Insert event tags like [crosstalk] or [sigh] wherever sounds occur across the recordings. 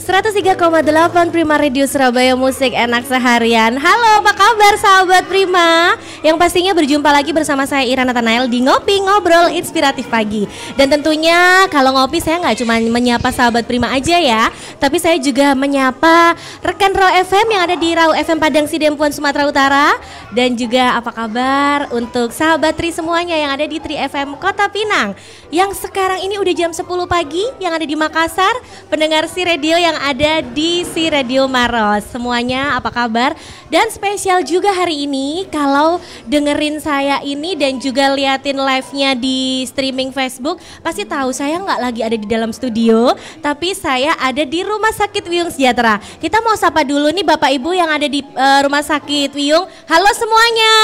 103,8 Prima Radio Surabaya Musik Enak Seharian. Halo apa kabar sahabat Prima? Yang pastinya berjumpa lagi bersama saya Ira Nathanael di Ngopi Ngobrol Inspiratif Pagi. Dan tentunya kalau ngopi saya nggak cuma menyapa sahabat Prima aja ya Tapi saya juga menyapa rekan Raw FM yang ada di Raw FM Padang Sidempuan Sumatera Utara. Dan juga apa kabar untuk sahabat Tri semuanya yang ada di Tri FM Kota Pinang? Yang sekarang ini udah jam 10 pagi yang ada di Makassar Pendengar si radio yang ada di si Radio Maros. Semuanya apa kabar? Dan spesial juga hari ini kalau dengerin saya ini dan juga liatin live-nya di streaming Facebook, pasti tahu saya nggak lagi ada di dalam studio, tapi saya ada di Rumah Sakit Wiyung Sejahtera. Kita mau sapa dulu nih Bapak Ibu yang ada di uh, Rumah Sakit Wiyung. Halo semuanya.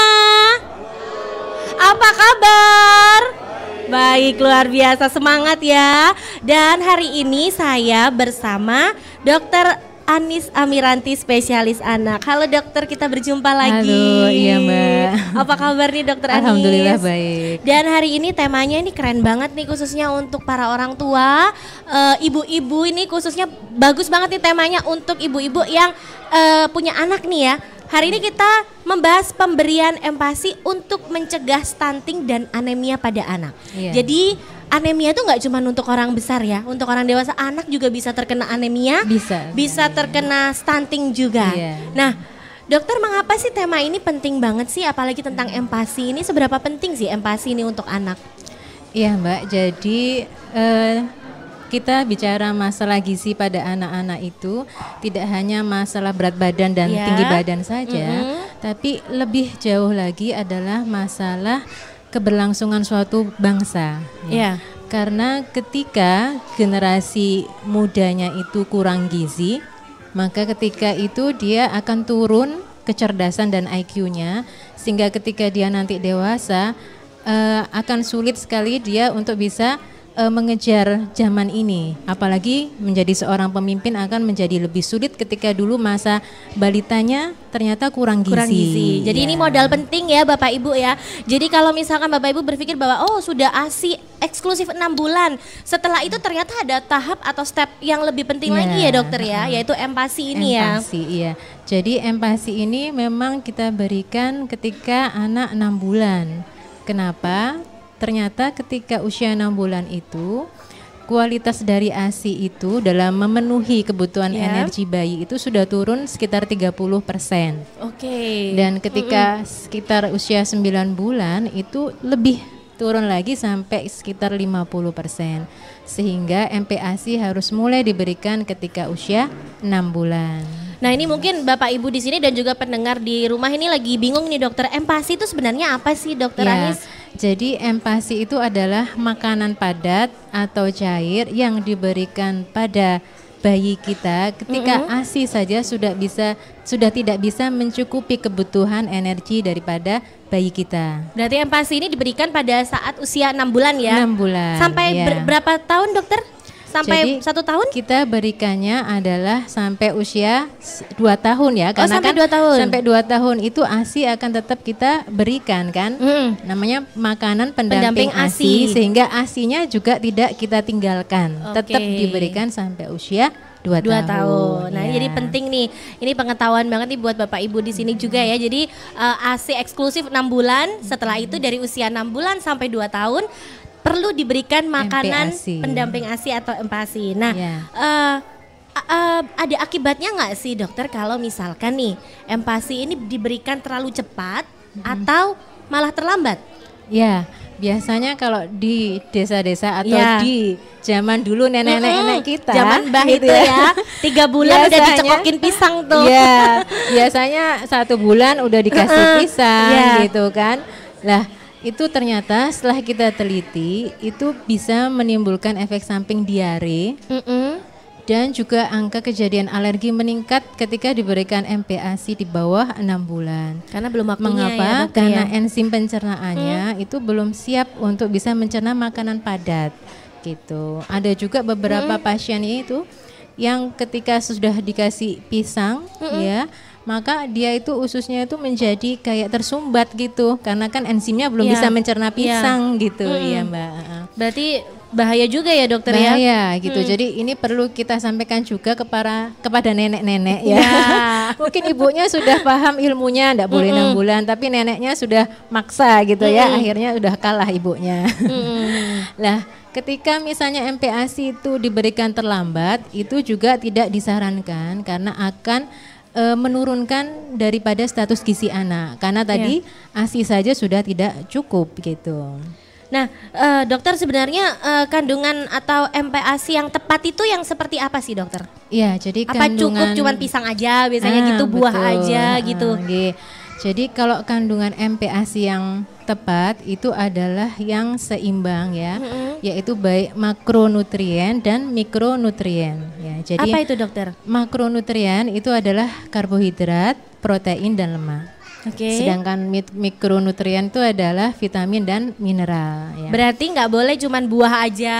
Apa kabar? Baik, luar biasa semangat ya. Dan hari ini saya bersama Dokter Anis Amiranti spesialis anak. Halo dokter, kita berjumpa lagi. Halo, iya mbak. Apa kabar nih dokter Anis? Alhamdulillah baik. Dan hari ini temanya ini keren banget nih khususnya untuk para orang tua, ibu-ibu uh, ini khususnya bagus banget nih temanya untuk ibu-ibu yang uh, punya anak nih ya Hari ini kita membahas pemberian empasi untuk mencegah stunting dan anemia pada anak. Iya. Jadi anemia itu nggak cuma untuk orang besar ya, untuk orang dewasa anak juga bisa terkena anemia, bisa, bisa terkena stunting juga. Iya. Nah, dokter mengapa sih tema ini penting banget sih, apalagi tentang empati ini seberapa penting sih empati ini untuk anak? Iya mbak, jadi uh, kita bicara masalah gizi pada anak-anak itu tidak hanya masalah berat badan dan yeah. tinggi badan saja, mm -hmm. tapi lebih jauh lagi adalah masalah keberlangsungan suatu bangsa. Ya. Yeah. Karena ketika generasi mudanya itu kurang gizi, maka ketika itu dia akan turun kecerdasan dan IQ-nya sehingga ketika dia nanti dewasa uh, akan sulit sekali dia untuk bisa uh, mengejar zaman ini. Apalagi menjadi seorang pemimpin akan menjadi lebih sulit ketika dulu masa balitanya ternyata kurang gizi. Kurang gizi. Jadi ya. ini modal penting ya Bapak Ibu ya. Jadi kalau misalkan Bapak Ibu berpikir bahwa oh sudah ASI eksklusif enam bulan, setelah itu ternyata ada tahap atau step yang lebih penting ya. lagi ya dokter ya, yaitu empati ini empasi, ya. Empati iya. Jadi empati ini memang kita berikan ketika anak enam bulan. Kenapa? Ternyata ketika usia enam bulan itu kualitas dari ASI itu dalam memenuhi kebutuhan yeah. energi bayi itu sudah turun sekitar 30%. Oke. Okay. Dan ketika mm -hmm. sekitar usia 9 bulan itu lebih turun lagi sampai sekitar 50%. Sehingga MPASI harus mulai diberikan ketika usia 6 bulan. Nah ini mungkin Bapak Ibu di sini dan juga pendengar di rumah ini lagi bingung nih dokter empati itu sebenarnya apa sih dokter ya, Anis? Jadi empati itu adalah makanan padat atau cair yang diberikan pada bayi kita ketika mm -hmm. ASI saja sudah bisa sudah tidak bisa mencukupi kebutuhan energi daripada bayi kita. Berarti empati ini diberikan pada saat usia enam bulan ya? Enam bulan. Sampai ya. berapa tahun dokter? Sampai Jadi, satu tahun? Kita berikannya adalah sampai usia dua tahun ya, oh, karena sampai kan dua tahun. sampai dua tahun itu ASI akan tetap kita berikan kan, hmm. namanya makanan pendamping, pendamping ASI. ASI sehingga ASINya juga tidak kita tinggalkan, okay. tetap diberikan sampai usia dua, dua tahun. tahun. Nah, ya. jadi penting nih. Ini pengetahuan banget nih buat Bapak Ibu di sini juga ya. Jadi uh, eh, ASI eksklusif enam bulan, setelah itu dari usia enam bulan sampai dua tahun perlu diberikan makanan MPASI. pendamping ASI atau empasi. Nah, yeah. Ya. uh, uh, ada akibatnya nggak sih dokter kalau misalkan nih empasi ini diberikan terlalu cepat mm-hmm. atau malah terlambat? Ya, biasanya kalau di desa-desa atau ya. di zaman dulu nenek-nenek kita, zaman bah gitu itu ya, ya tiga bulan biasanya, udah dicekokin pisang tuh. Ya, biasanya satu bulan udah dikasih pisang ya. gitu kan. Lah itu ternyata setelah kita teliti itu bisa menimbulkan efek samping diare mm -mm. dan juga angka kejadian alergi meningkat ketika diberikan MPASI di bawah enam bulan. Karena belum waktunya Mengapa? Ya, Karena ya? enzim pencernaannya hmm. itu belum siap untuk bisa mencerna makanan padat gitu. Ada juga beberapa hmm. pasien itu yang ketika sudah dikasih pisang hmm. ya maka dia itu ususnya itu menjadi kayak tersumbat gitu. Karena kan enzimnya belum Iya. bisa mencerna Iya. pisang gitu. Mm-mm. iya mbak. Berarti bahaya juga ya dokter ya? bahaya gitu. Jadi ini perlu kita sampaikan juga kepada kepada nenek-nenek ya. Ya. [laughs] mungkin ibunya sudah paham ilmunya ndak boleh enam bulan. Tapi neneknya sudah maksa gitu ya. Akhirnya udah kalah ibunya. [laughs] Lah ketika misalnya MPASI itu diberikan terlambat itu juga tidak disarankan. Karena akan e, menurunkan daripada status gizi anak karena tadi ASI saja sudah tidak cukup gitu Nah, eh, dokter sebenarnya eh, kandungan atau MPASI yang tepat itu yang seperti apa sih dokter? Iya, jadi Apa cukup kandungan cuman pisang aja biasanya Ah, gitu, buah betul. aja Ah, gitu? nggih. Jadi kalau kandungan MPASI yang tepat itu adalah yang seimbang ya, yaitu baik makronutrien dan mikronutrien ya. Jadi Apa itu dokter? makronutrien itu adalah karbohidrat, protein dan lemak. Oke. Sedangkan mik- mikronutrien itu adalah vitamin dan mineral ya. Berarti nggak boleh cuman buah aja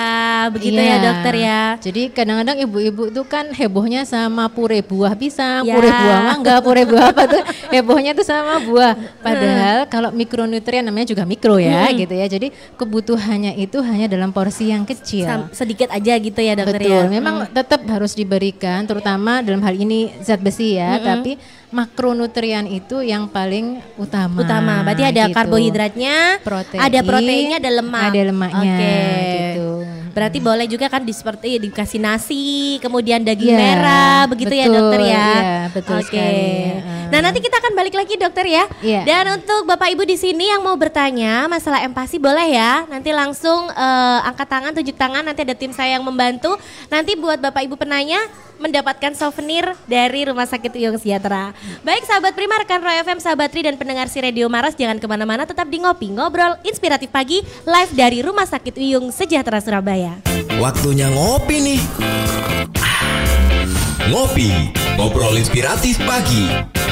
begitu Iya. ya dokter ya? Jadi kadang-kadang ibu-ibu itu kan hebohnya sama pure buah pisang, Ya. pure buah mangga, pure buah apa tuh [laughs] hebohnya tuh sama buah. Padahal kalau mikronutrien namanya juga mikro ya gitu ya. Jadi kebutuhannya itu hanya dalam porsi yang kecil. Sam- sedikit aja gitu ya dokter Betul, ya? memang tetap harus diberikan, terutama dalam hal ini zat besi ya. Tapi makronutrien itu yang paling utama. utama. Berarti ada gitu. karbohidratnya, Protein, ada proteinnya, ada lemak. ada lemaknya, Oke. gitu. Berarti boleh juga kan di seperti dikasih nasi, kemudian daging Iya, merah, begitu ya betul, dokter ya. iya, betul sekali. Heeh. Nah nanti kita akan balik lagi dokter ya. Iya. Dan untuk bapak ibu di sini yang mau bertanya masalah empati boleh ya. Nanti langsung eh, angkat tangan, tunjuk tangan. Nanti ada tim saya yang membantu. Nanti buat bapak ibu penanya mendapatkan souvenir dari Rumah Sakit Uyung Sejahtera. Baik sahabat Prima, rekan Roy FM, sahabat Tri dan pendengar si Radio Maros jangan ke mana-mana tetap di ngopi ngobrol inspiratif pagi live dari Rumah Sakit Uyung Sejahtera Surabaya. Waktunya ngopi nih. Ngopi, ngobrol inspiratif pagi.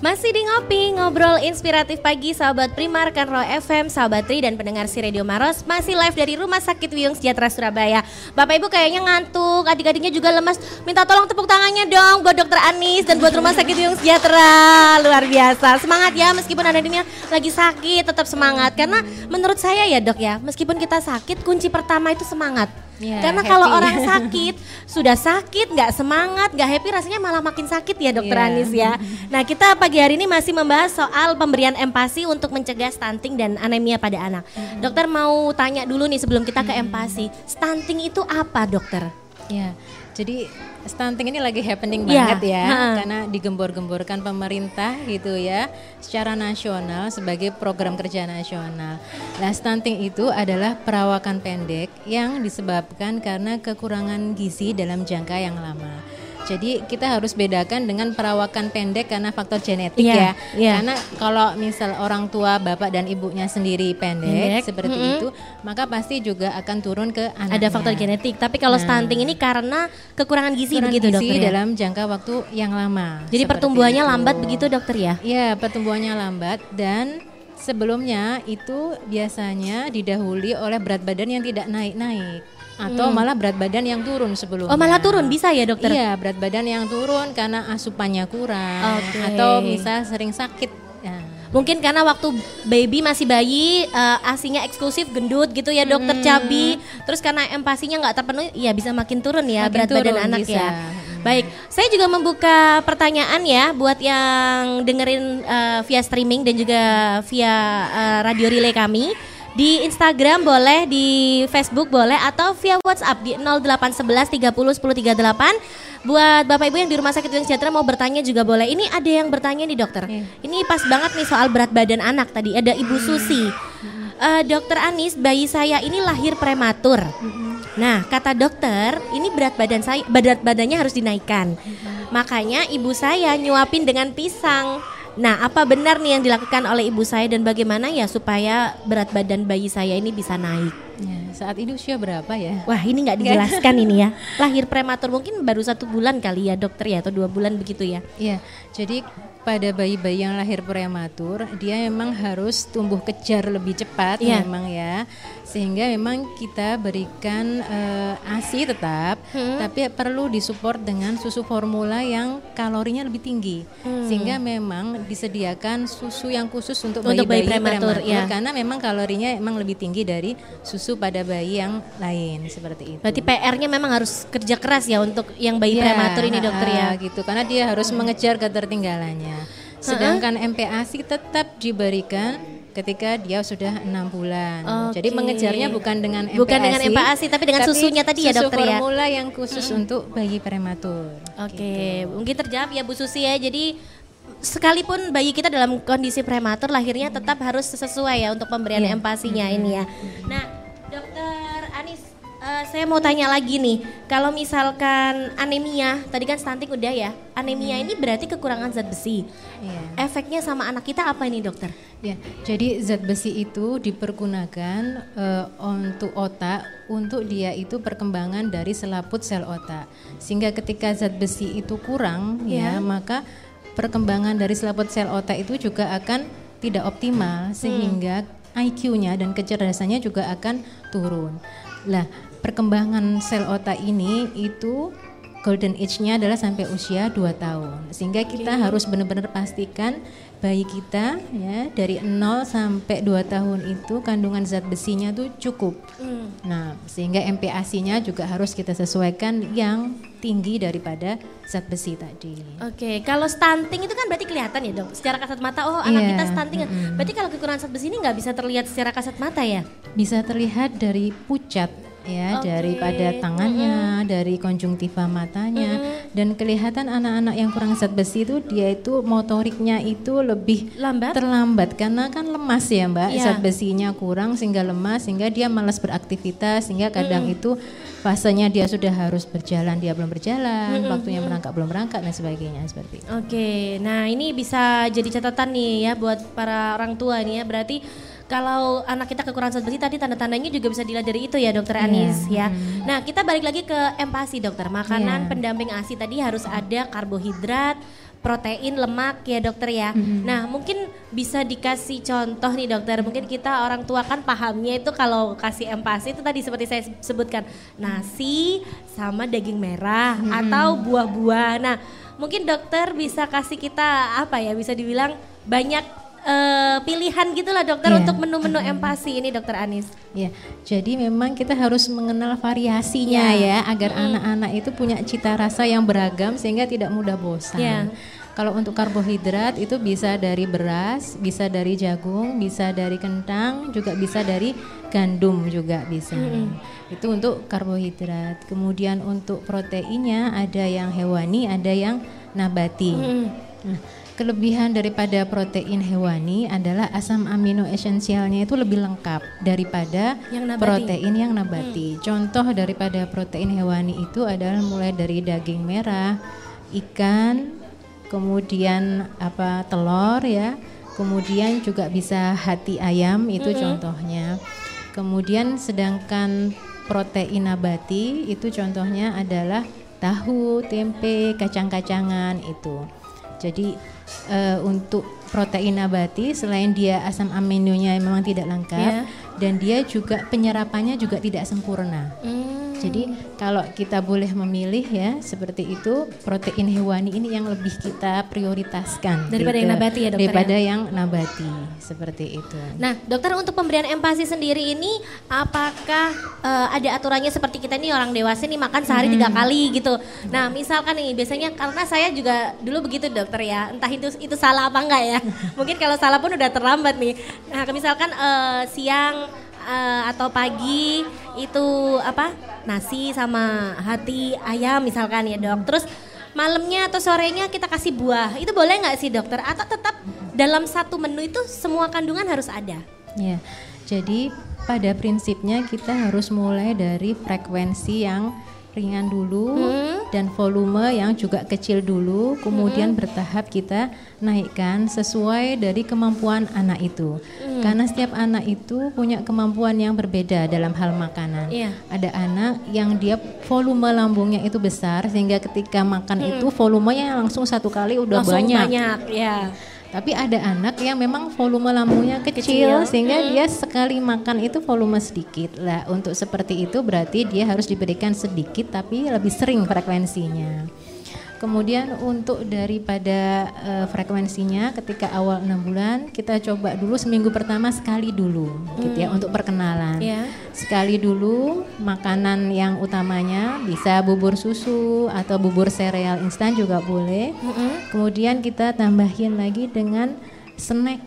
Masih di ngopi, ngobrol inspiratif pagi sahabat Prima, rekan Roy FM, sahabat Tri dan pendengar si Radio Maros. Masih live dari Rumah Sakit Wiyung Sejahtera Surabaya. Bapak Ibu kayaknya ngantuk, adik-adiknya juga lemas. Minta tolong tepuk tangannya dong buat dokter Anis dan buat Rumah Sakit Wiyung Sejahtera. Luar biasa, semangat ya meskipun ini lagi sakit tetap semangat. Karena menurut saya ya dok ya, meskipun kita sakit kunci pertama itu semangat Iya, Karena kalau orang sakit, sudah sakit, nggak semangat, nggak happy, rasanya malah makin sakit ya dokter Iya. Anis ya. Nah kita pagi hari ini masih membahas soal pemberian empasi untuk mencegah stunting dan anemia pada anak. Dokter mau tanya dulu nih sebelum kita ke empasi, stunting itu apa dokter? Ya, jadi stunting ini lagi happening Iya, banget ya, ha. karena digembor-gemborkan pemerintah gitu ya, secara nasional sebagai program kerja nasional. Nah, stunting itu adalah perawakan pendek yang disebabkan karena kekurangan gizi dalam jangka yang lama. Jadi kita harus bedakan dengan perawakan pendek karena faktor genetik Iya, ya. iya. Karena kalau misal orang tua bapak dan ibunya sendiri pendek, Pendek, seperti mm-mm. itu, maka pasti juga akan turun ke anaknya. Ada faktor genetik, tapi kalau Nah. stunting ini karena kekurangan gizi Kurang begitu gizi dokter ya? dalam jangka waktu yang lama. Jadi pertumbuhannya itu. lambat begitu dokter ya? Iya, pertumbuhannya lambat dan sebelumnya itu biasanya didahului oleh berat badan yang tidak naik-naik atau malah berat badan yang turun sebelumnya. Hmm. Oh malah turun bisa ya dokter? Iya, berat badan yang turun karena asupannya kurang Oke. atau misal sering sakit. Ya. Mungkin karena waktu baby masih bayi eh, asinya eksklusif gendut gitu ya dokter Hmm. cabi terus karena empasinya nggak terpenuhi ya bisa makin turun ya Makin berat badan turun, anak bisa. ya. Hmm. Baik, saya juga membuka pertanyaan ya buat yang dengerin eh, via streaming dan juga via eh, radio relay kami. Di Instagram boleh, di Facebook boleh atau via WhatsApp di 0811 30 10 38. Buat Bapak Ibu yang di Rumah Sakit Uyung Sejahtera mau bertanya juga boleh. Ini ada yang bertanya nih dokter. Iya. Ini pas banget nih soal berat badan anak tadi. Ada Ibu Susi. Eh, dokter Anis, bayi saya ini lahir prematur. Nah, kata dokter, ini berat badan saya, berat badannya harus dinaikkan. Makanya ibu saya nyuapin dengan pisang. Nah, apa benar nih yang dilakukan oleh ibu saya dan bagaimana ya supaya berat badan bayi saya ini bisa naik? Ya, saat ini usia berapa ya? Wah ini nggak dijelaskan ini ya. [laughs] Lahir prematur mungkin baru satu bulan kali ya dokter ya atau dua bulan begitu ya. Iya, jadi pada bayi-bayi yang lahir prematur dia memang harus tumbuh kejar lebih cepat Iya. memang ya sehingga memang kita berikan eh, ASI tetap Hmm. tapi perlu disupport dengan susu formula yang kalorinya lebih tinggi sehingga memang disediakan susu yang khusus untuk Hmm. Untuk bayi bayi-bayi prematur, ya. karena memang kalorinya memang lebih tinggi dari susu pada bayi yang lain seperti itu. Berarti PR-nya memang harus kerja keras ya untuk yang bayi Iya, prematur ini dokter ya. ah, gitu karena dia harus mengejar ketertinggalannya. Sedangkan MPASI tetap diberikan ketika dia sudah enam bulan. Jadi Oke. mengejarnya bukan dengan MPASI, Bukan dengan MPASI, tapi dengan susunya tadi ya, susu dokter ya? formula yang khusus untuk bayi prematur. Oke, mungkin terjawab ya Bu Susi ya. Jadi sekalipun bayi kita dalam kondisi prematur lahirnya tetap harus sesuai ya untuk pemberian Iya. empasinya ini ya. Nah, Eh, saya mau tanya lagi nih, kalau misalkan anemia, tadi kan stunting udah ya, anemia ini berarti kekurangan zat besi. Iya. Efeknya sama anak kita apa ini dokter? Ya, jadi zat besi itu dipergunakan eh, untuk otak untuk dia itu perkembangan dari selaput sel otak. Sehingga ketika zat besi itu kurang ya, maka perkembangan dari selaput sel otak itu juga akan tidak optimal sehingga IQ-nya dan kecerdasannya juga akan turun. Lah, perkembangan sel otak ini itu golden age-nya adalah sampai usia 2 tahun. Sehingga kita harus benar-benar pastikan bayi kita ya dari 0 sampai 2 tahun itu kandungan zat besinya tuh cukup. Nah, sehingga MPASI-nya juga harus kita sesuaikan yang tinggi daripada zat besi tadi. Oke, kalau stunting itu kan berarti kelihatan ya dok, secara kasat mata. Oh anak Iya, kita stunting. Berarti kalau kekurangan zat besi ini nggak bisa terlihat secara kasat mata ya? Bisa terlihat dari pucat ya Oke. daripada tangannya, dari konjungtiva matanya dan kelihatan anak-anak yang kurang zat besi itu dia itu motoriknya itu lebih Lambat? terlambat karena kan lemas ya Mbak, Iya. zat besinya kurang sehingga lemas sehingga dia malas beraktivitas sehingga kadang itu fasenya dia sudah harus berjalan dia belum berjalan, waktunya merangkak belum berangkat dan sebagainya seperti itu. Oke, nah ini bisa jadi catatan nih ya buat para orang tua nih ya. Berarti kalau anak kita kekurangan zat besi tadi tanda-tandanya juga bisa dilihat dari itu ya dokter Anis ya. Nah kita balik lagi ke empasi dokter. Makanan Iya. pendamping ASI tadi harus ada karbohidrat, protein, lemak ya dokter ya. Nah mungkin bisa dikasih contoh nih dokter. Mungkin kita orang tua kan pahamnya itu kalau kasih empasi itu tadi seperti saya sebutkan nasi sama daging merah atau buah-buah. Nah mungkin dokter bisa kasih kita apa ya bisa dibilang banyak eh, pilihan gitulah dokter Iya. untuk menu-menu empasi ini dokter Anis. Ya, jadi memang kita harus mengenal variasinya ya agar anak-anak itu punya cita rasa yang beragam sehingga tidak mudah bosan. Ya. Kalau untuk karbohidrat itu bisa dari beras, bisa dari jagung, bisa dari kentang, juga bisa dari gandum juga bisa. Itu untuk karbohidrat. Kemudian untuk proteinnya ada yang hewani, ada yang nabati. Nah, kelebihan daripada protein hewani adalah asam amino esensialnya itu lebih lengkap daripada Yang nabati. protein yang nabati. Contoh daripada protein hewani itu adalah mulai dari daging merah, ikan, kemudian apa telur ya, kemudian juga bisa hati ayam itu contohnya. Kemudian sedangkan protein nabati itu contohnya adalah tahu, tempe, kacang-kacangan itu. Jadi eh, untuk protein nabati selain dia asam aminonya memang tidak lengkap Ya. Dan dia juga penyerapannya juga tidak sempurna. Hmm. Jadi kalau kita boleh memilih ya seperti itu protein hewani ini yang lebih kita prioritaskan Daripada yang nabati ya, dokter, Daripada yang nabati seperti itu. Nah, dokter untuk pemberian empasi sendiri ini apakah eh, ada aturannya seperti kita nih orang dewasa nih makan sehari tiga kali gitu. Nah, misalkan nih biasanya karena saya juga dulu begitu dokter ya, entah itu itu salah apa enggak ya. [laughs] Mungkin kalau salah pun udah terlambat nih. Nah, misalkan eh, siang eh, atau pagi itu apa nasi sama hati ayam misalkan ya dok. Terus malamnya atau sorenya kita kasih buah. Itu boleh nggak sih dokter? Atau tetap dalam satu menu itu semua kandungan harus ada? Ya, jadi pada prinsipnya kita harus mulai dari frekuensi yang ringan dulu Hmm. dan volume yang juga kecil dulu, kemudian bertahap kita naikkan sesuai dari kemampuan anak itu. Hmm. Karena setiap anak itu punya kemampuan yang berbeda dalam hal makanan. Iya. Ada anak yang dia volume lambungnya itu besar sehingga ketika makan itu volumenya langsung satu kali udah Hmm. Langsung banyak. banyak, ya. Tapi ada anak yang memang volume lambungnya kecil, Kecil. Hmm. sehingga dia sekali makan itu volume sedikit. Lah, untuk seperti itu berarti dia harus diberikan sedikit tapi lebih sering frekuensinya. Kemudian untuk daripada eh, frekuensinya ketika awal enam bulan kita coba dulu seminggu pertama sekali dulu gitu ya untuk perkenalan. Ya. Sekali dulu makanan yang utamanya bisa bubur susu atau bubur sereal instan juga boleh. Kemudian kita tambahin lagi dengan snack.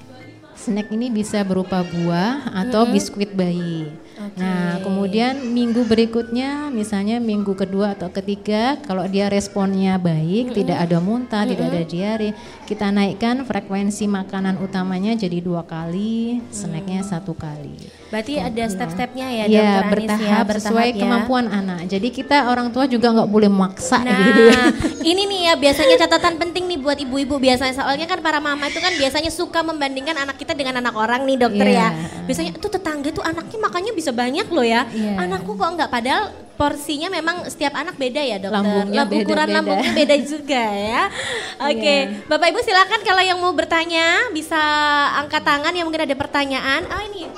Snack ini bisa berupa buah atau biskuit bayi. Nah, kemudian minggu berikutnya, misalnya minggu kedua atau ketiga, kalau dia responnya baik, tidak ada muntah, tidak ada diare, kita naikkan frekuensi makanan utamanya jadi dua kali, snacknya satu kali. Berarti ada step-stepnya ya, Ya, Dokter Anis bertahap, ya, sesuai ya. kemampuan anak. Jadi kita orang tua juga nggak boleh maksa Nah, gitu. ya. [laughs] ini nih ya biasanya catatan penting nih buat ibu-ibu biasanya soalnya kan para mama itu kan biasanya suka membandingkan anak kita dengan anak orang nih dokter ya. Iya. Biasanya tuh tetangga tuh anaknya makannya bisa banyak loh ya. Iya. Anakku kok enggak padahal porsinya memang setiap anak beda ya dokter. Lambungnya Lam- ukuran beda-beda. lambungnya beda [laughs] juga ya. Oke, Iya. Bapak Ibu silakan kalau yang mau bertanya bisa angkat tangan yang mungkin ada pertanyaan. Oh ini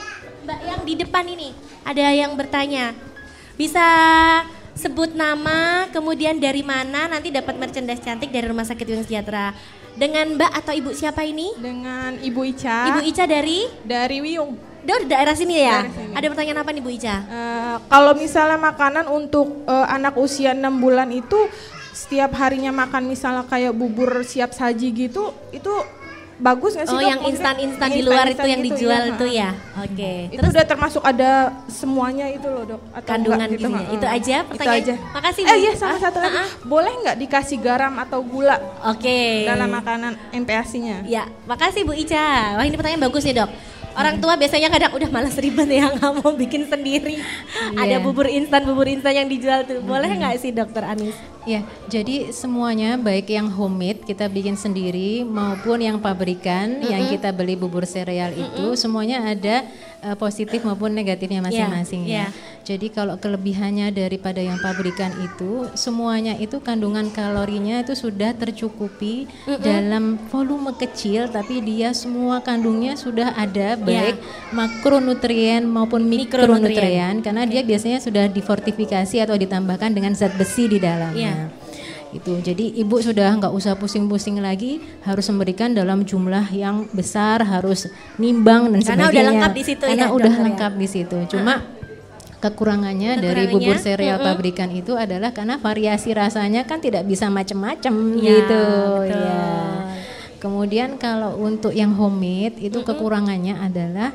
Mbak yang di depan ini ada yang bertanya. Bisa sebut nama, kemudian dari mana nanti dapat merchandise cantik dari Rumah Sakit Wing Sejahtera. Dengan Mbak atau Ibu siapa ini? dengan Ibu Ica Ibu Ica dari dari Wiyung. Dari daerah sini ya. Daerah sini. Ada pertanyaan apa nih Bu Ica? Eh, kalau misalnya makanan untuk eh, anak usia 6 bulan itu setiap harinya makan misalnya kayak bubur siap saji gitu, itu bagus nggak sih Oh, dok? yang instan-instan di luar itu yang gitu, dijual iya, itu ha. ya. Oke. Itu Terus udah termasuk ada semuanya itu loh dok? Atau Kandungan gitu, ha, Itu aja Itu pertanyaan. aja. Makasih, Eh iya sama Ah, satu lagi, ah, ah. boleh nggak dikasih garam atau gula Oke. dalam makanan MPASI-nya? Ya, makasih Bu Ica. Wah ini pertanyaan bagus nih dok. Orang tua biasanya kadang udah malas ribet ya nggak mau bikin sendiri. Ada Iya. bubur instan bubur instan yang dijual tuh. Boleh nggak sih dokter Anis? Ya, jadi semuanya baik yang homemade kita bikin sendiri maupun yang pabrikan yang kita beli bubur sereal itu semuanya ada eh, positif maupun negatifnya masing-masing iya. ya. Jadi kalau kelebihannya daripada yang pabrikan itu semuanya itu kandungan kalorinya itu sudah tercukupi dalam volume kecil tapi dia semua kandungnya sudah ada baik makronutrien maupun Mikronutrien. mikronutrien karena dia biasanya sudah difortifikasi atau ditambahkan dengan zat besi di dalamnya. Iya. Itu. Jadi ibu sudah nggak usah pusing-pusing lagi, harus memberikan dalam jumlah yang besar, harus nimbang dan Karena udah sebagainya. lengkap di situ ya, Karena udah ya? lengkap di situ. Cuma kekurangannya dari Kekurangannya, bubur sereal pabrikan itu adalah karena variasi rasanya kan tidak bisa macam-macam Ya, gitu betul. ya. Kemudian kalau untuk yang homemade itu kekurangannya adalah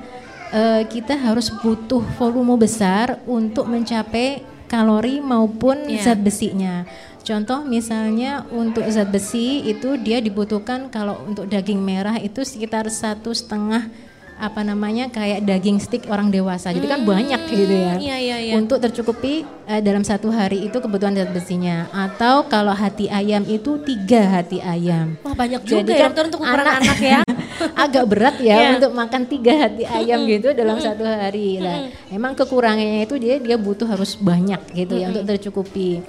eh, kita harus butuh volume besar untuk mencapai kalori maupun Ya. zat besinya. Contoh misalnya untuk zat besi itu dia dibutuhkan kalau untuk daging merah itu sekitar satu setengah apa namanya kayak daging stick orang dewasa. Jadi kan banyak gitu ya. iya, iya, iya. Untuk tercukupi eh, dalam satu hari itu kebutuhan zat besinya. Atau kalau hati ayam itu tiga hati ayam. Wah banyak juga Jadi ya kan untuk ukuran anak, anak- ya. [laughs] agak berat ya Iya. untuk makan tiga hati ayam gitu dalam satu hari lah. Emang kekurangannya itu dia dia butuh harus banyak gitu ya untuk tercukupi.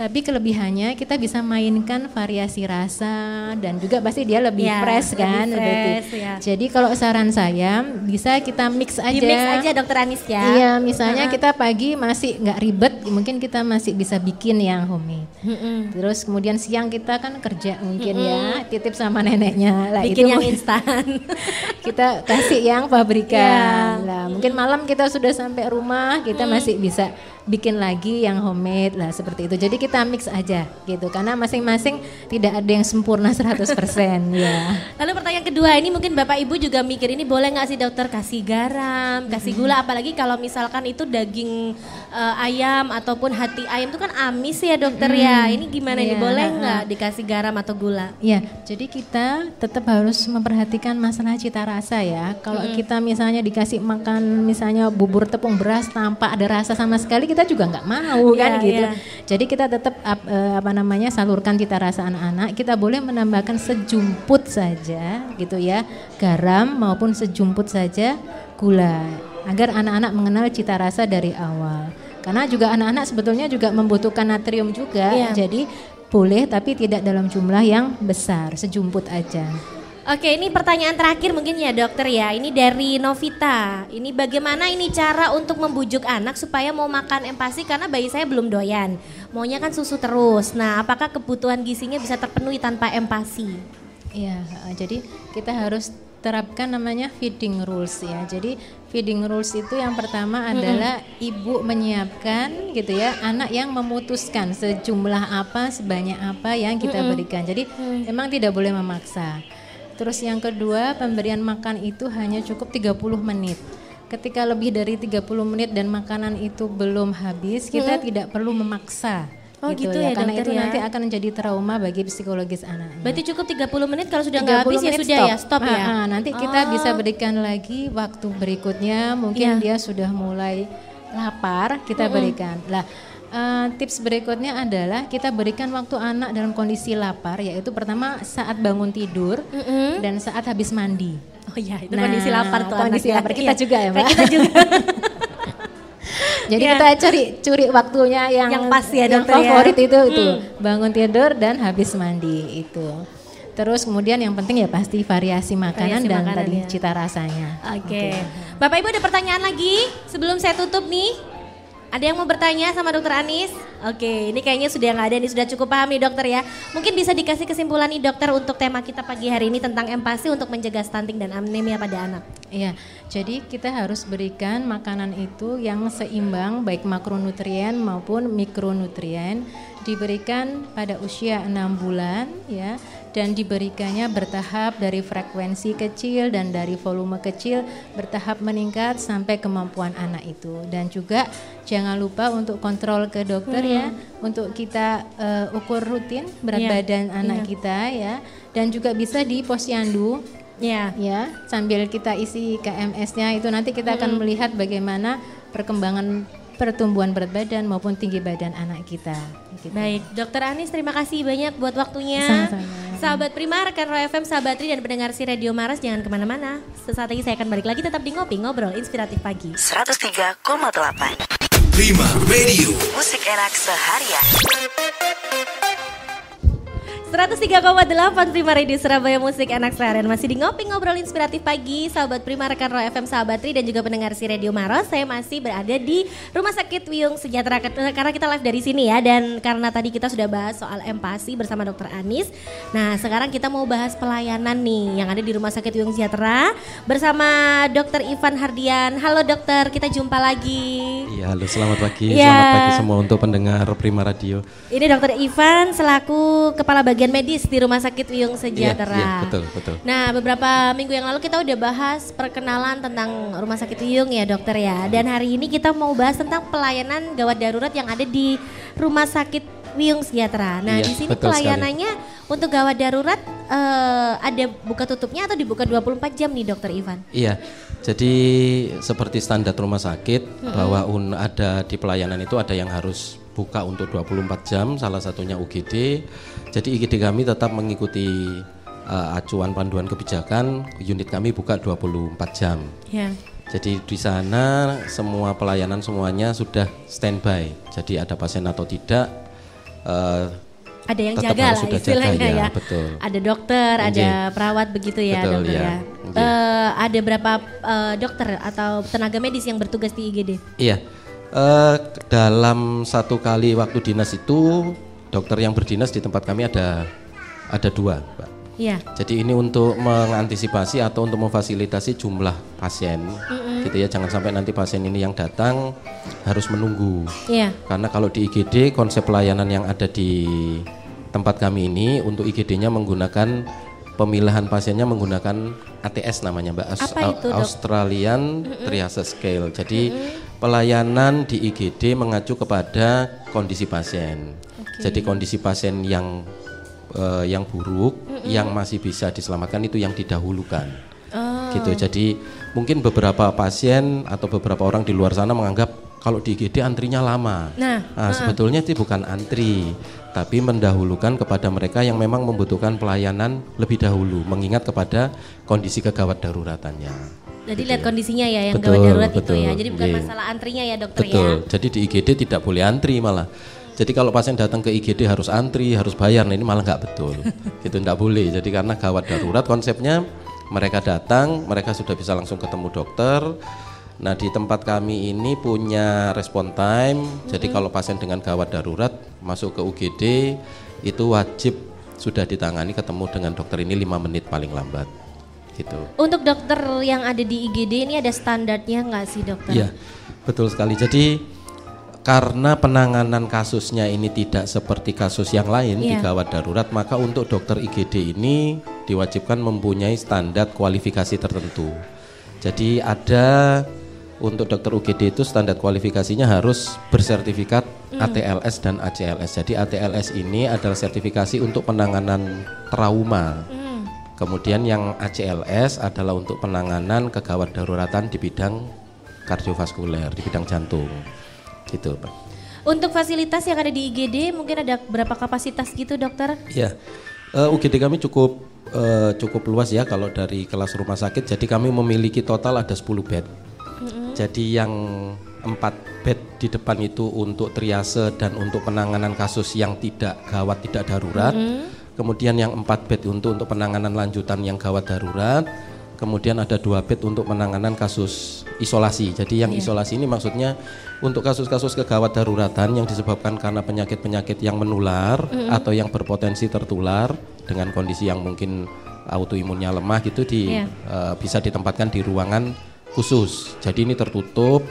Tapi kelebihannya kita bisa mainkan variasi rasa dan juga pasti dia lebih Ya, fresh lebih kan. fresh, berarti. ya. Jadi kalau saran saya bisa kita mix aja. Di mix aja dokter Anis ya. Iya, misalnya kita pagi masih nggak ribet, mungkin kita masih bisa bikin yang homemade. Mm-mm. Terus kemudian siang kita kan kerja mungkin ya, titip sama neneknya. Lah Bikin itu yang instan. [laughs] kita kasih yang pabrikan. Lah mungkin malam kita sudah sampai rumah, kita masih bisa bikin lagi yang homemade lah seperti itu. Jadi kita mix aja gitu karena masing-masing tidak ada yang sempurna 100% [laughs] ya. Lalu pertanyaan kedua ini mungkin Bapak Ibu juga mikir ini boleh nggak sih dokter kasih garam, kasih gula apalagi kalau misalkan itu daging eh, ayam ataupun hati ayam itu kan amis ya dokter ya. Ini gimana ini Iya, boleh nggak dikasih garam atau gula? Ya, jadi kita tetap harus memperhatikan masalah cita rasa ya. Kalau kita misalnya dikasih makan misalnya bubur tepung beras tanpa ada rasa sama sekali, kita kita juga nggak mau kan Iya, gitu. iya. Jadi kita tetap ap- eh, apa namanya salurkan cita rasa anak-anak. Kita boleh menambahkan sejumput saja gitu ya, garam maupun sejumput saja gula agar anak-anak mengenal cita rasa dari awal. Karena juga anak-anak sebetulnya juga membutuhkan natrium juga. Iya. Jadi boleh tapi tidak dalam jumlah yang besar, sejumput aja. Oke, ini pertanyaan terakhir mungkin ya dokter ya. Ini dari Novita. Ini bagaimana ini cara untuk membujuk anak supaya mau makan empasi karena bayi saya belum doyan. Maunya kan susu terus. Nah, apakah kebutuhan gizinya bisa terpenuhi tanpa empasi? Iya, eh, jadi kita harus terapkan namanya feeding rules ya. Jadi feeding rules itu yang pertama adalah ibu menyiapkan gitu ya anak yang memutuskan sejumlah apa sebanyak apa yang kita berikan. Jadi memang tidak boleh memaksa. Terus yang kedua pemberian makan itu hanya cukup 30 menit. Ketika lebih dari 30 menit dan makanan itu belum habis, kita tidak perlu memaksa. Oh, gitu ya, karena dokter itu ya. nanti akan menjadi trauma bagi psikologis anaknya. Berarti cukup 30 menit kalau sudah nggak 30 habis ya sudah ya, stop ya. Ah, ah, nanti kita bisa berikan lagi waktu berikutnya. Mungkin dia sudah mulai lapar, kita berikan. Lah, eh, tips berikutnya adalah kita berikan waktu anak dalam kondisi lapar, yaitu pertama saat bangun tidur dan saat habis mandi. Oh iya, itu Nah, kondisi lapar tuh kondisi anaknya. lapar kita Iya. juga ya, Mbak. Kita juga. [laughs] Jadi Iya. kita cari curi waktunya yang Yang pas ya, yang ya. favorit itu itu bangun tidur dan habis mandi itu. Terus kemudian yang penting ya pasti variasi makanan Variasi dan makanan, tadi ya. cita rasanya. Oke. Bapak Ibu ada pertanyaan lagi sebelum saya tutup nih? Ada yang mau bertanya sama dokter Anis? Oke, ini kayaknya sudah nggak ada nih, sudah cukup paham nih dokter ya. Mungkin bisa dikasih kesimpulan nih dokter untuk tema kita pagi hari ini tentang empati untuk mencegah stunting dan anemia pada anak. Iya, jadi kita harus berikan makanan itu yang seimbang baik makronutrien maupun mikronutrien diberikan pada usia 6 bulan ya dan diberikannya bertahap dari frekuensi kecil dan dari volume kecil bertahap meningkat sampai kemampuan anak itu. Dan juga jangan lupa untuk kontrol ke dokter ya untuk kita eh, ukur rutin berat Iya, badan anak kita ya. Dan juga bisa di posyandu Ya. ya sambil kita isi KMS-nya itu nanti kita akan melihat bagaimana perkembangan pertumbuhan berat badan maupun tinggi badan anak kita. gitu. Baik, Dokter Anis terima kasih banyak buat waktunya. Sama-sama. Sahabat Prima, rekan Roy FM, sahabat Tri dan pendengar si Radio Maras jangan ke mana-mana. Sesaat lagi saya akan balik lagi tetap di Ngopi Ngobrol Inspiratif Pagi. 103,8 Prima Radio. Musik enak seharian 103,8 Prima Radio Surabaya Musik Anak Seharian. Masih di Ngopi Ngobrol Inspiratif Pagi Sahabat Prima, rekan Roy FM, sahabat Tri dan juga pendengar si Radio Maros Saya masih berada di Rumah Sakit Wiyung Sejahtera Karena kita live dari sini ya. Dan karena tadi kita sudah bahas soal empati bersama dokter Anis. Nah sekarang kita mau bahas pelayanan nih Yang ada di Rumah Sakit Wiyung Sejahtera Bersama dokter Ivan Hardian. Halo dokter, kita jumpa lagi. Iya, halo. Selamat pagi. Iya. Selamat pagi semua untuk pendengar Prima Radio. Ini dokter Ivan selaku kepala bagian medis di Rumah Sakit Wiyung Sejahtera. Iya, iya, betul, betul. Nah, beberapa minggu yang lalu kita udah bahas perkenalan tentang Rumah Sakit Wiyung ya, dokter ya. Dan hari ini kita mau bahas tentang pelayanan gawat darurat yang ada di Rumah Sakit Wiyung Sejahtera. Nah, Iya, di sini betul sekali. pelayanannya untuk gawat darurat eh, ada buka tutupnya atau dibuka 24 jam nih, dokter Ivan? Iya, jadi seperti standar rumah sakit bahwa un, ada di pelayanan itu ada yang harus buka untuk 24 jam, salah satunya UGD. Jadi IGD kami tetap mengikuti uh, acuan panduan kebijakan, unit kami buka 24 jam. Ya. Jadi di sana semua pelayanan semuanya sudah standby. Jadi ada pasien atau tidak uh, Ada yang Tetap jaga lah sudah istilahnya jaga, ya. ya, betul. Ada dokter, ada Nggih. perawat begitu ya, Betul, dokter ya. ya. Eh, ada berapa eh, dokter atau tenaga medis yang bertugas di IGD? Iya, eh, dalam satu kali waktu dinas itu dokter yang berdinas di tempat kami ada ada dua, Mbak. Iya. Jadi ini untuk mengantisipasi atau untuk memfasilitasi jumlah pasien, gitu ya. Jangan sampai nanti pasien ini yang datang harus menunggu. Iya. Karena kalau di IGD konsep pelayanan yang ada di tempat kami ini untuk IGD-nya menggunakan pemilihan pasiennya menggunakan ATS namanya Mbak Aus- Apa itu, Dok? Australian Triage Scale. Jadi pelayanan di IGD mengacu kepada kondisi pasien. Jadi kondisi pasien yang eh, yang buruk yang masih bisa diselamatkan itu yang didahulukan. Oh. Gitu. Jadi mungkin beberapa pasien atau beberapa orang di luar sana menganggap kalau di IGD antrinya lama. Nah, sebetulnya itu bukan antri, tapi mendahulukan kepada mereka yang memang membutuhkan pelayanan lebih dahulu, mengingat kepada kondisi kegawat daruratannya. Jadi lihat kondisinya ya yang Betul, gawat darurat itu betul, ya. Jadi bukan iya. masalah antrinya ya dokter Betul. ya. Jadi di IGD tidak boleh antri malah. Jadi kalau pasien datang ke IGD harus antri, harus bayar. Nah ini malah nggak betul. [laughs] itu nggak boleh. Jadi karena gawat darurat konsepnya mereka datang, mereka sudah bisa langsung ketemu dokter. Nah di tempat kami ini punya respon time. Jadi kalau pasien dengan gawat darurat masuk ke UGD itu wajib sudah ditangani ketemu dengan dokter ini lima menit paling lambat. Gitu. Untuk dokter yang ada di IGD ini ada standarnya nggak sih dokter? Iya, betul sekali. Jadi karena penanganan kasusnya ini tidak seperti kasus yang lain di Iya. gawat darurat, maka untuk dokter IGD ini diwajibkan mempunyai standar kualifikasi tertentu. Jadi ada untuk dokter UGD itu standar kualifikasinya harus bersertifikat ATLS dan ACLS. Jadi ATLS ini adalah sertifikasi untuk penanganan trauma. Kemudian yang ACLS adalah untuk penanganan kegawat daruratan di bidang kardiovaskuler, di bidang jantung. Gitu, Pak. Untuk fasilitas yang ada di IGD mungkin ada berapa kapasitas gitu dokter? Ya, eh, UGD kami cukup eh, cukup luas ya kalau dari kelas rumah sakit. Jadi kami memiliki total ada 10 bed. Jadi yang empat bed di depan itu untuk triase dan untuk penanganan kasus yang tidak gawat tidak darurat. Kemudian yang empat bed untuk untuk penanganan lanjutan yang gawat darurat. Kemudian ada dua bed untuk penanganan kasus isolasi. Jadi yang isolasi ini maksudnya untuk kasus-kasus kegawat daruratan yang disebabkan karena penyakit-penyakit yang menular atau yang berpotensi tertular dengan kondisi yang mungkin autoimunnya lemah gitu di Iya. eh, bisa ditempatkan di ruangan khusus. Jadi ini tertutup,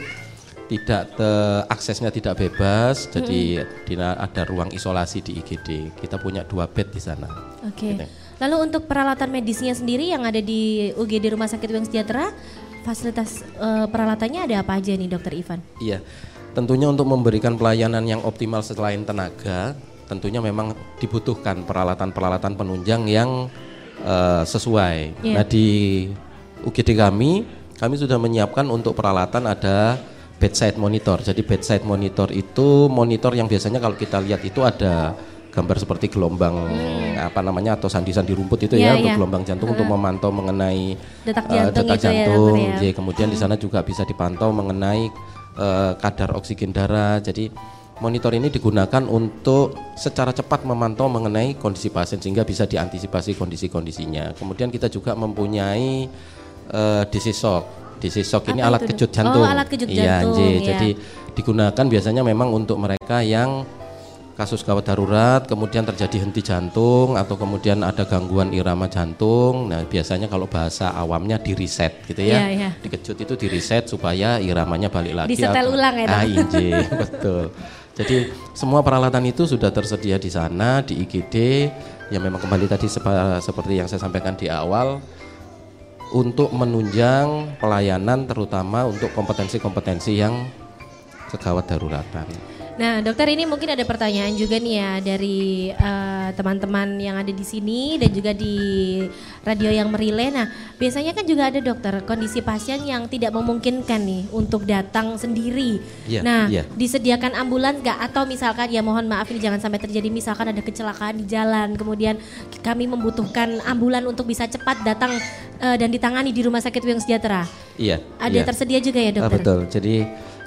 tidak te- aksesnya tidak bebas. Jadi ada ruang isolasi di IGD. Kita punya dua bed di sana. Oke. Gitu. Lalu untuk peralatan medisnya sendiri yang ada di UGD Rumah Sakit Uang Sejahtera, fasilitas eh, peralatannya ada apa aja nih Dokter Ivan? Iya, tentunya untuk memberikan pelayanan yang optimal selain tenaga, tentunya memang dibutuhkan peralatan-peralatan penunjang yang eh, sesuai. Iya. Nah di UGD kami, kami sudah menyiapkan untuk peralatan ada bedside monitor. Jadi bedside monitor itu monitor yang biasanya kalau kita lihat itu ada gambar seperti gelombang apa namanya atau sandi-sandi rumput itu Hmm. Iya, ya untuk iya. gelombang jantung untuk memantau mengenai Detak eh, jantung detak itu ya, jantung. ya. Iya, kemudian di sana juga bisa dipantau mengenai eh, kadar oksigen darah. Jadi monitor ini digunakan untuk secara cepat memantau mengenai kondisi pasien sehingga bisa diantisipasi kondisi-kondisinya. Kemudian kita juga mempunyai eh, DC shock. DC shock ini alat kejut Dok? jantung. Oh, alat kejut Iya, jantung, iya. Jadi digunakan biasanya memang untuk mereka yang kasus gawat darurat, kemudian terjadi henti jantung atau kemudian ada gangguan irama jantung. Nah, biasanya kalau bahasa awamnya di reset gitu ya. Iya, iya. Dikejut itu di reset supaya iramanya balik lagi. Disetel atau- ulang ya? Ah, inji, [laughs] betul. Jadi semua peralatan itu sudah tersedia di sana di IGD yang memang kembali tadi sepa- seperti yang saya sampaikan di awal untuk menunjang pelayanan terutama untuk kompetensi-kompetensi yang kegawat daruratan. Nah, dokter ini mungkin ada pertanyaan juga nih ya dari eh, teman-teman yang ada di sini dan juga di radio yang merile. Nah, biasanya kan juga ada dokter kondisi pasien yang tidak memungkinkan nih untuk datang sendiri. Iya, nah, iya. disediakan ambulans nggak atau misalkan ya mohon maaf ini jangan sampai terjadi misalkan ada kecelakaan di jalan, kemudian kami membutuhkan ambulan untuk bisa cepat datang eh, dan ditangani di rumah sakit Wiyang Sejahtera. Iya. Ada iya. tersedia juga ya Ah, dokter? betul. Jadi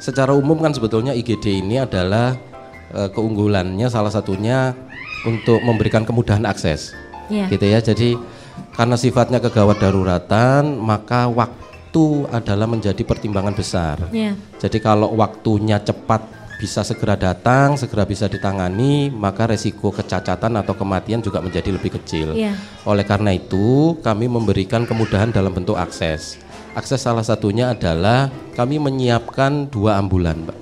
secara umum kan sebetulnya IGD ini adalah eh, keunggulannya salah satunya untuk memberikan kemudahan akses. Iya. Gitu ya. Jadi karena sifatnya kegawat daruratan, maka waktu adalah menjadi pertimbangan besar. Iya. Jadi kalau waktunya cepat bisa segera datang, segera bisa ditangani, maka resiko kecacatan atau kematian juga menjadi lebih kecil. Iya. Oleh karena itu, kami memberikan kemudahan dalam bentuk akses. Akses salah satunya adalah kami menyiapkan dua ambulan, Mbak.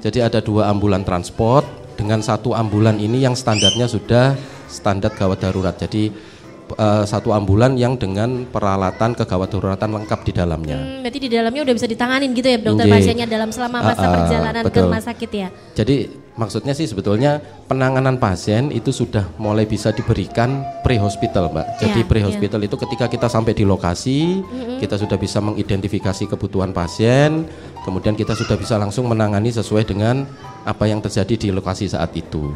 Jadi ada dua ambulan transport dengan satu ambulan ini yang standarnya sudah standar gawat darurat. Jadi eh, satu ambulan yang dengan peralatan kegawat daruratan lengkap di dalamnya. Hmm, berarti di dalamnya udah bisa ditanganin gitu ya dokter Nggih. pasiennya dalam selama masa Ah, ah, perjalanan ke betul. rumah sakit ya. Jadi maksudnya sih sebetulnya penanganan pasien itu sudah mulai bisa diberikan pre-hospital, Mbak. Jadi Iya, pre-hospital itu ketika kita sampai di lokasi, kita sudah bisa mengidentifikasi kebutuhan pasien, kemudian kita sudah bisa langsung menangani sesuai dengan apa yang terjadi di lokasi saat itu.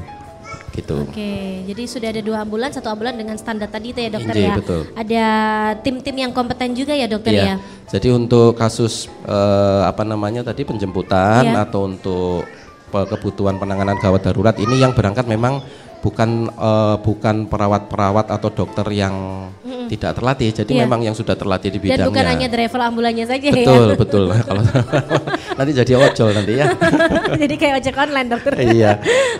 Gitu. Oke, jadi sudah ada dua ambulan, satu ambulan dengan standar tadi itu ya dokter Nggih, ya. betul. Ada tim-tim yang kompeten juga ya dokter Iya. ya. Jadi untuk kasus eh, apa namanya tadi penjemputan Iya. atau untuk kebutuhan penanganan gawat darurat ini yang berangkat memang bukan eh, bukan perawat-perawat atau dokter yang tidak terlatih. Jadi Iya. memang yang sudah terlatih di Dan bidangnya. bukan hanya driver ambulannya saja betul ya. betul. [laughs] Kalau [laughs] nanti jadi ojol nanti ya. [laughs] jadi kayak ojek online dokter. iya.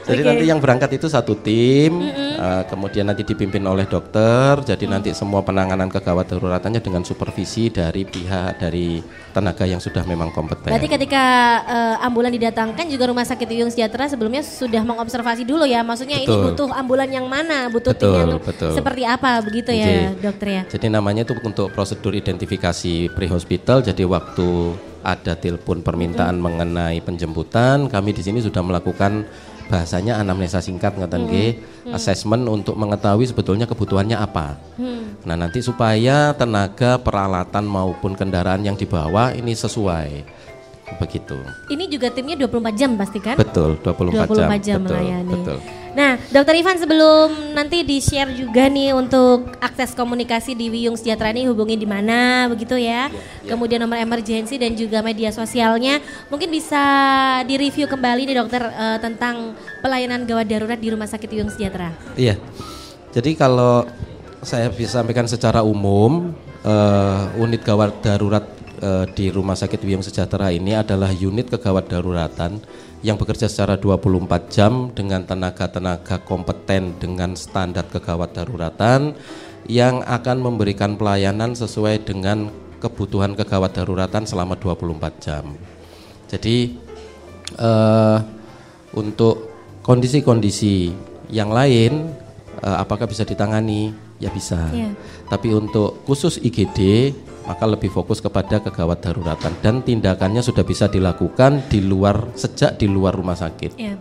Jadi Oke. nanti yang berangkat itu satu tim, eh, kemudian nanti dipimpin oleh dokter. Jadi nanti semua penanganan kegawat daruratannya dengan supervisi dari pihak dari tenaga yang sudah memang kompeten. Berarti ketika eh, ambulan didatangkan juga rumah sakit Uyung Sejahtera sebelumnya sudah mengobservasi dulu ya. Maksudnya ini Betul. butuh ambulan yang mana, butuh tim Betul, yang betul. seperti apa begitu ya Nggih. dokter ya. Jadi namanya itu untuk prosedur identifikasi pre-hospital. Jadi waktu ada telepon permintaan mengenai penjemputan, kami di sini sudah melakukan bahasanya anamnesa singkat ngeten nggih, assessment untuk mengetahui sebetulnya kebutuhannya apa. Nah, nanti supaya tenaga, peralatan maupun kendaraan yang dibawa ini sesuai. Begitu. Ini juga timnya 24 jam pasti kan? Betul, 24, 24 jam, jam. betul, melayani. betul. Nah, Dokter Ivan sebelum nanti di-share juga nih untuk akses komunikasi di Wiyung Sejahtera ini hubungi di mana begitu ya. Kemudian nomor emergensi dan juga media sosialnya. Mungkin bisa direview kembali nih Dokter eh, tentang pelayanan gawat darurat di Rumah Sakit Wiyung Sejahtera. Iya. Jadi kalau saya bisa sampaikan secara umum, eh, unit gawat darurat eh, di Rumah Sakit Wiyung Sejahtera ini adalah unit kegawat daruratan yang bekerja secara 24 jam dengan tenaga-tenaga kompeten dengan standar kegawat daruratan yang akan memberikan pelayanan sesuai dengan kebutuhan kegawat daruratan selama 24 jam. Jadi eh, untuk kondisi-kondisi yang lain eh, apakah bisa ditangani? Ya bisa. Iya. Tapi untuk khusus IGD maka lebih fokus kepada kegawat daruratan dan tindakannya sudah bisa dilakukan di luar sejak di luar rumah sakit. Ya.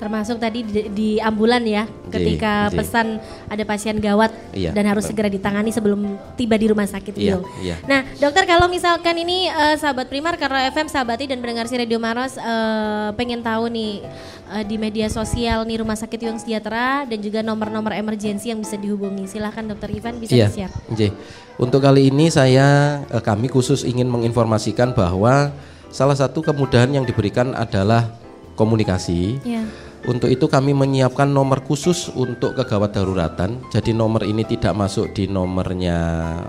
Termasuk tadi di, di ambulan ya, ketika pesan ada pasien gawat Iya, dan harus segera ditangani sebelum tiba di rumah sakit Iya, iya. Nah, dokter kalau misalkan ini eh, sahabat Primar karena FM sahabati dan pendengar si Radio Maros eh, pengen tahu nih eh, di media sosial nih Rumah Sakit Wiyung Sejahtera dan juga nomor-nomor emergensi yang bisa dihubungi. Silahkan dokter Ivan bisa Iya, di-share. nggih. Untuk kali ini saya eh, kami khusus ingin menginformasikan bahwa salah satu kemudahan yang diberikan adalah komunikasi. Iya. Untuk itu kami menyiapkan nomor khusus untuk kegawat daruratan. Jadi nomor ini tidak masuk di nomornya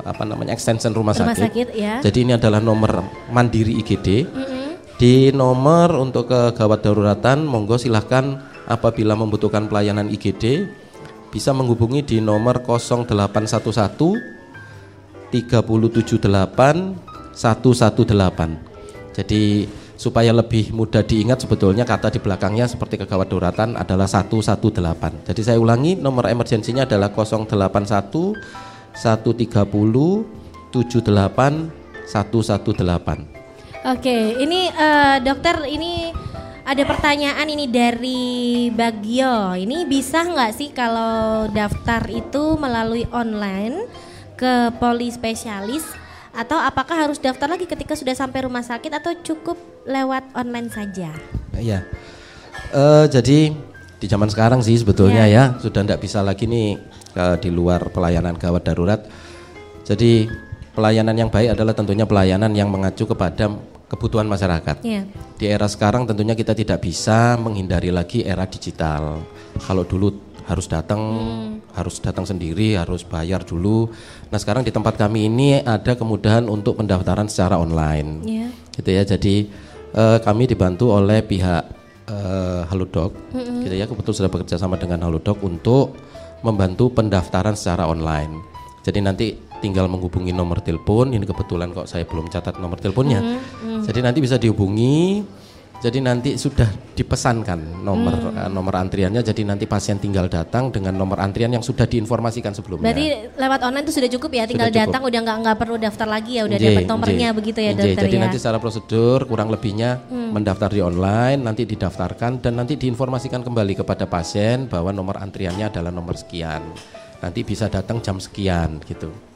apa namanya extension rumah, Rumah sakit. sakit, ya. Jadi ini adalah nomor mandiri IGD. Di nomor untuk kegawat daruratan monggo silahkan apabila membutuhkan pelayanan IGD bisa menghubungi di nomor 0811 378 118. Jadi supaya lebih mudah diingat sebetulnya kata di belakangnya seperti kegawat daruratan adalah 118. Jadi saya ulangi nomor emergensinya adalah 081 130 78 118. Oke, ini eh, dokter ini ada pertanyaan ini dari Bagio. Ini bisa nggak sih kalau daftar itu melalui online ke poli spesialis atau apakah harus daftar lagi ketika sudah sampai rumah sakit atau cukup lewat online saja? Iya. Eh, jadi di zaman sekarang sih sebetulnya Iya. ya sudah tidak bisa lagi nih eh, di luar pelayanan gawat darurat. Jadi pelayanan yang baik adalah tentunya pelayanan yang mengacu kepada kebutuhan masyarakat. Iya. Di era sekarang tentunya kita tidak bisa menghindari lagi era digital. Kalau dulu harus datang, harus datang sendiri, harus bayar dulu. Nah sekarang di tempat kami ini ada kemudahan untuk pendaftaran secara online. Iya. gitu ya. Jadi eh, kami dibantu oleh pihak eh, Halodoc. Gitu ya. Kebetulan sudah bekerja sama dengan Halodoc untuk membantu pendaftaran secara online. Jadi nanti tinggal menghubungi nomor telepon. Ini kebetulan kok saya belum catat nomor teleponnya. Jadi nanti bisa dihubungi Jadi nanti sudah dipesankan nomor eh, nomor antriannya. Jadi nanti pasien tinggal datang dengan nomor antrian yang sudah diinformasikan sebelumnya. Berarti lewat online itu sudah cukup ya, tinggal Sudah cukup. datang udah nggak nggak perlu daftar lagi ya, udah dapat nomornya begitu ya dokter Jadi ya. Hmm. nanti secara prosedur kurang lebihnya mendaftar di online, nanti didaftarkan dan nanti diinformasikan kembali kepada pasien bahwa nomor antriannya adalah nomor sekian. Nanti bisa datang jam sekian gitu.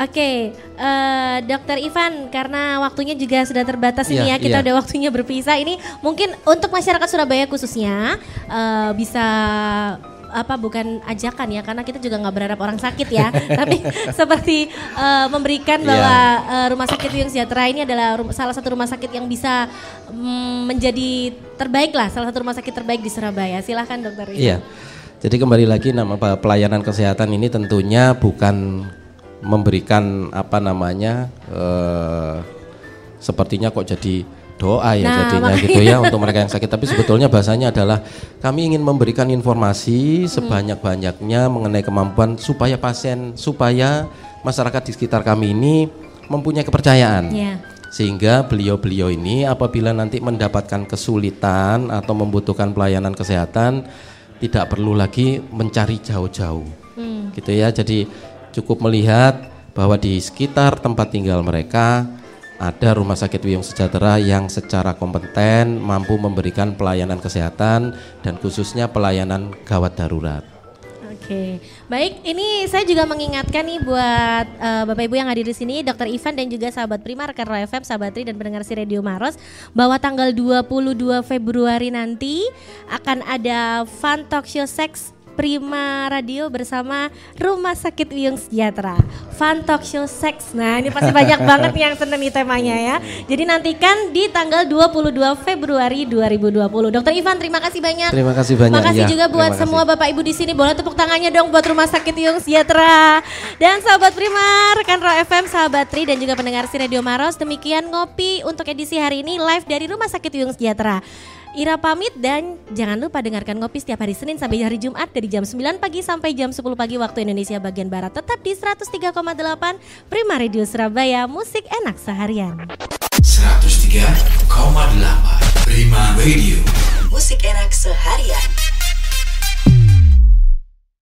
Oke, eh, Dokter Ivan, karena waktunya juga sudah terbatas ini Iya, ya, kita iya. udah waktunya berpisah. Ini mungkin untuk masyarakat Surabaya khususnya eh, bisa apa bukan ajakan ya, karena kita juga nggak berharap orang sakit ya, [laughs] tapi seperti eh, memberikan bahwa eh, Rumah Sakit Wiyung Sejahtera ini adalah rum- salah satu rumah sakit yang bisa mm, menjadi terbaik lah, salah satu rumah sakit terbaik di Surabaya. Silahkan Dokter Ivan. Iya. Jadi kembali lagi nama pe- pelayanan kesehatan ini tentunya bukan memberikan apa namanya eh, sepertinya kok jadi doa ya Nah, jadinya makanya. gitu ya untuk mereka yang sakit. Tapi sebetulnya bahasanya adalah kami ingin memberikan informasi sebanyak-banyaknya mengenai kemampuan supaya pasien supaya masyarakat di sekitar kami ini mempunyai kepercayaan. Iya. sehingga beliau-beliau ini apabila nanti mendapatkan kesulitan atau membutuhkan pelayanan kesehatan tidak perlu lagi mencari jauh-jauh. Gitu ya. Jadi cukup melihat bahwa di sekitar tempat tinggal mereka ada rumah sakit Wiyung Sejahtera yang secara kompeten mampu memberikan pelayanan kesehatan dan khususnya pelayanan gawat darurat. Oke, baik. Ini saya juga mengingatkan nih buat eh, bapak ibu yang hadir di sini, Dokter Ivan dan juga sahabat Prima, rekan Roy FM, sahabatri dan pendengar si Radio Maros, bahwa tanggal 22 Februari nanti akan ada Fun Talk Show Sex Prima Radio bersama Rumah Sakit Wiyung Sejahtera. Fun Talk Show Sex. Nah, ini pasti banyak banget yang seneng nih temanya ya. Jadi nantikan di tanggal 22 Februari 2020. Dokter Ivan, terima kasih banyak. Terima kasih banyak, Makasih ya. juga buat Terima kasih. semua Bapak Ibu di sini boleh tepuk tangannya dong buat Rumah Sakit Yung Sejahtera. Dan sahabat Prima, rekan Ro FM, sahabat Tri dan juga pendengar si Radio Maros, demikian ngopi untuk edisi hari ini live dari Rumah Sakit Yung Sejahtera. Ira pamit dan jangan lupa dengarkan ngopi setiap hari Senin sampai hari Jumat dari jam 9 pagi sampai jam 10 pagi waktu Indonesia bagian Barat tetap di 103,8 Prima Radio Surabaya, musik enak seharian. 103,8 Prima Radio Musik enak seharian.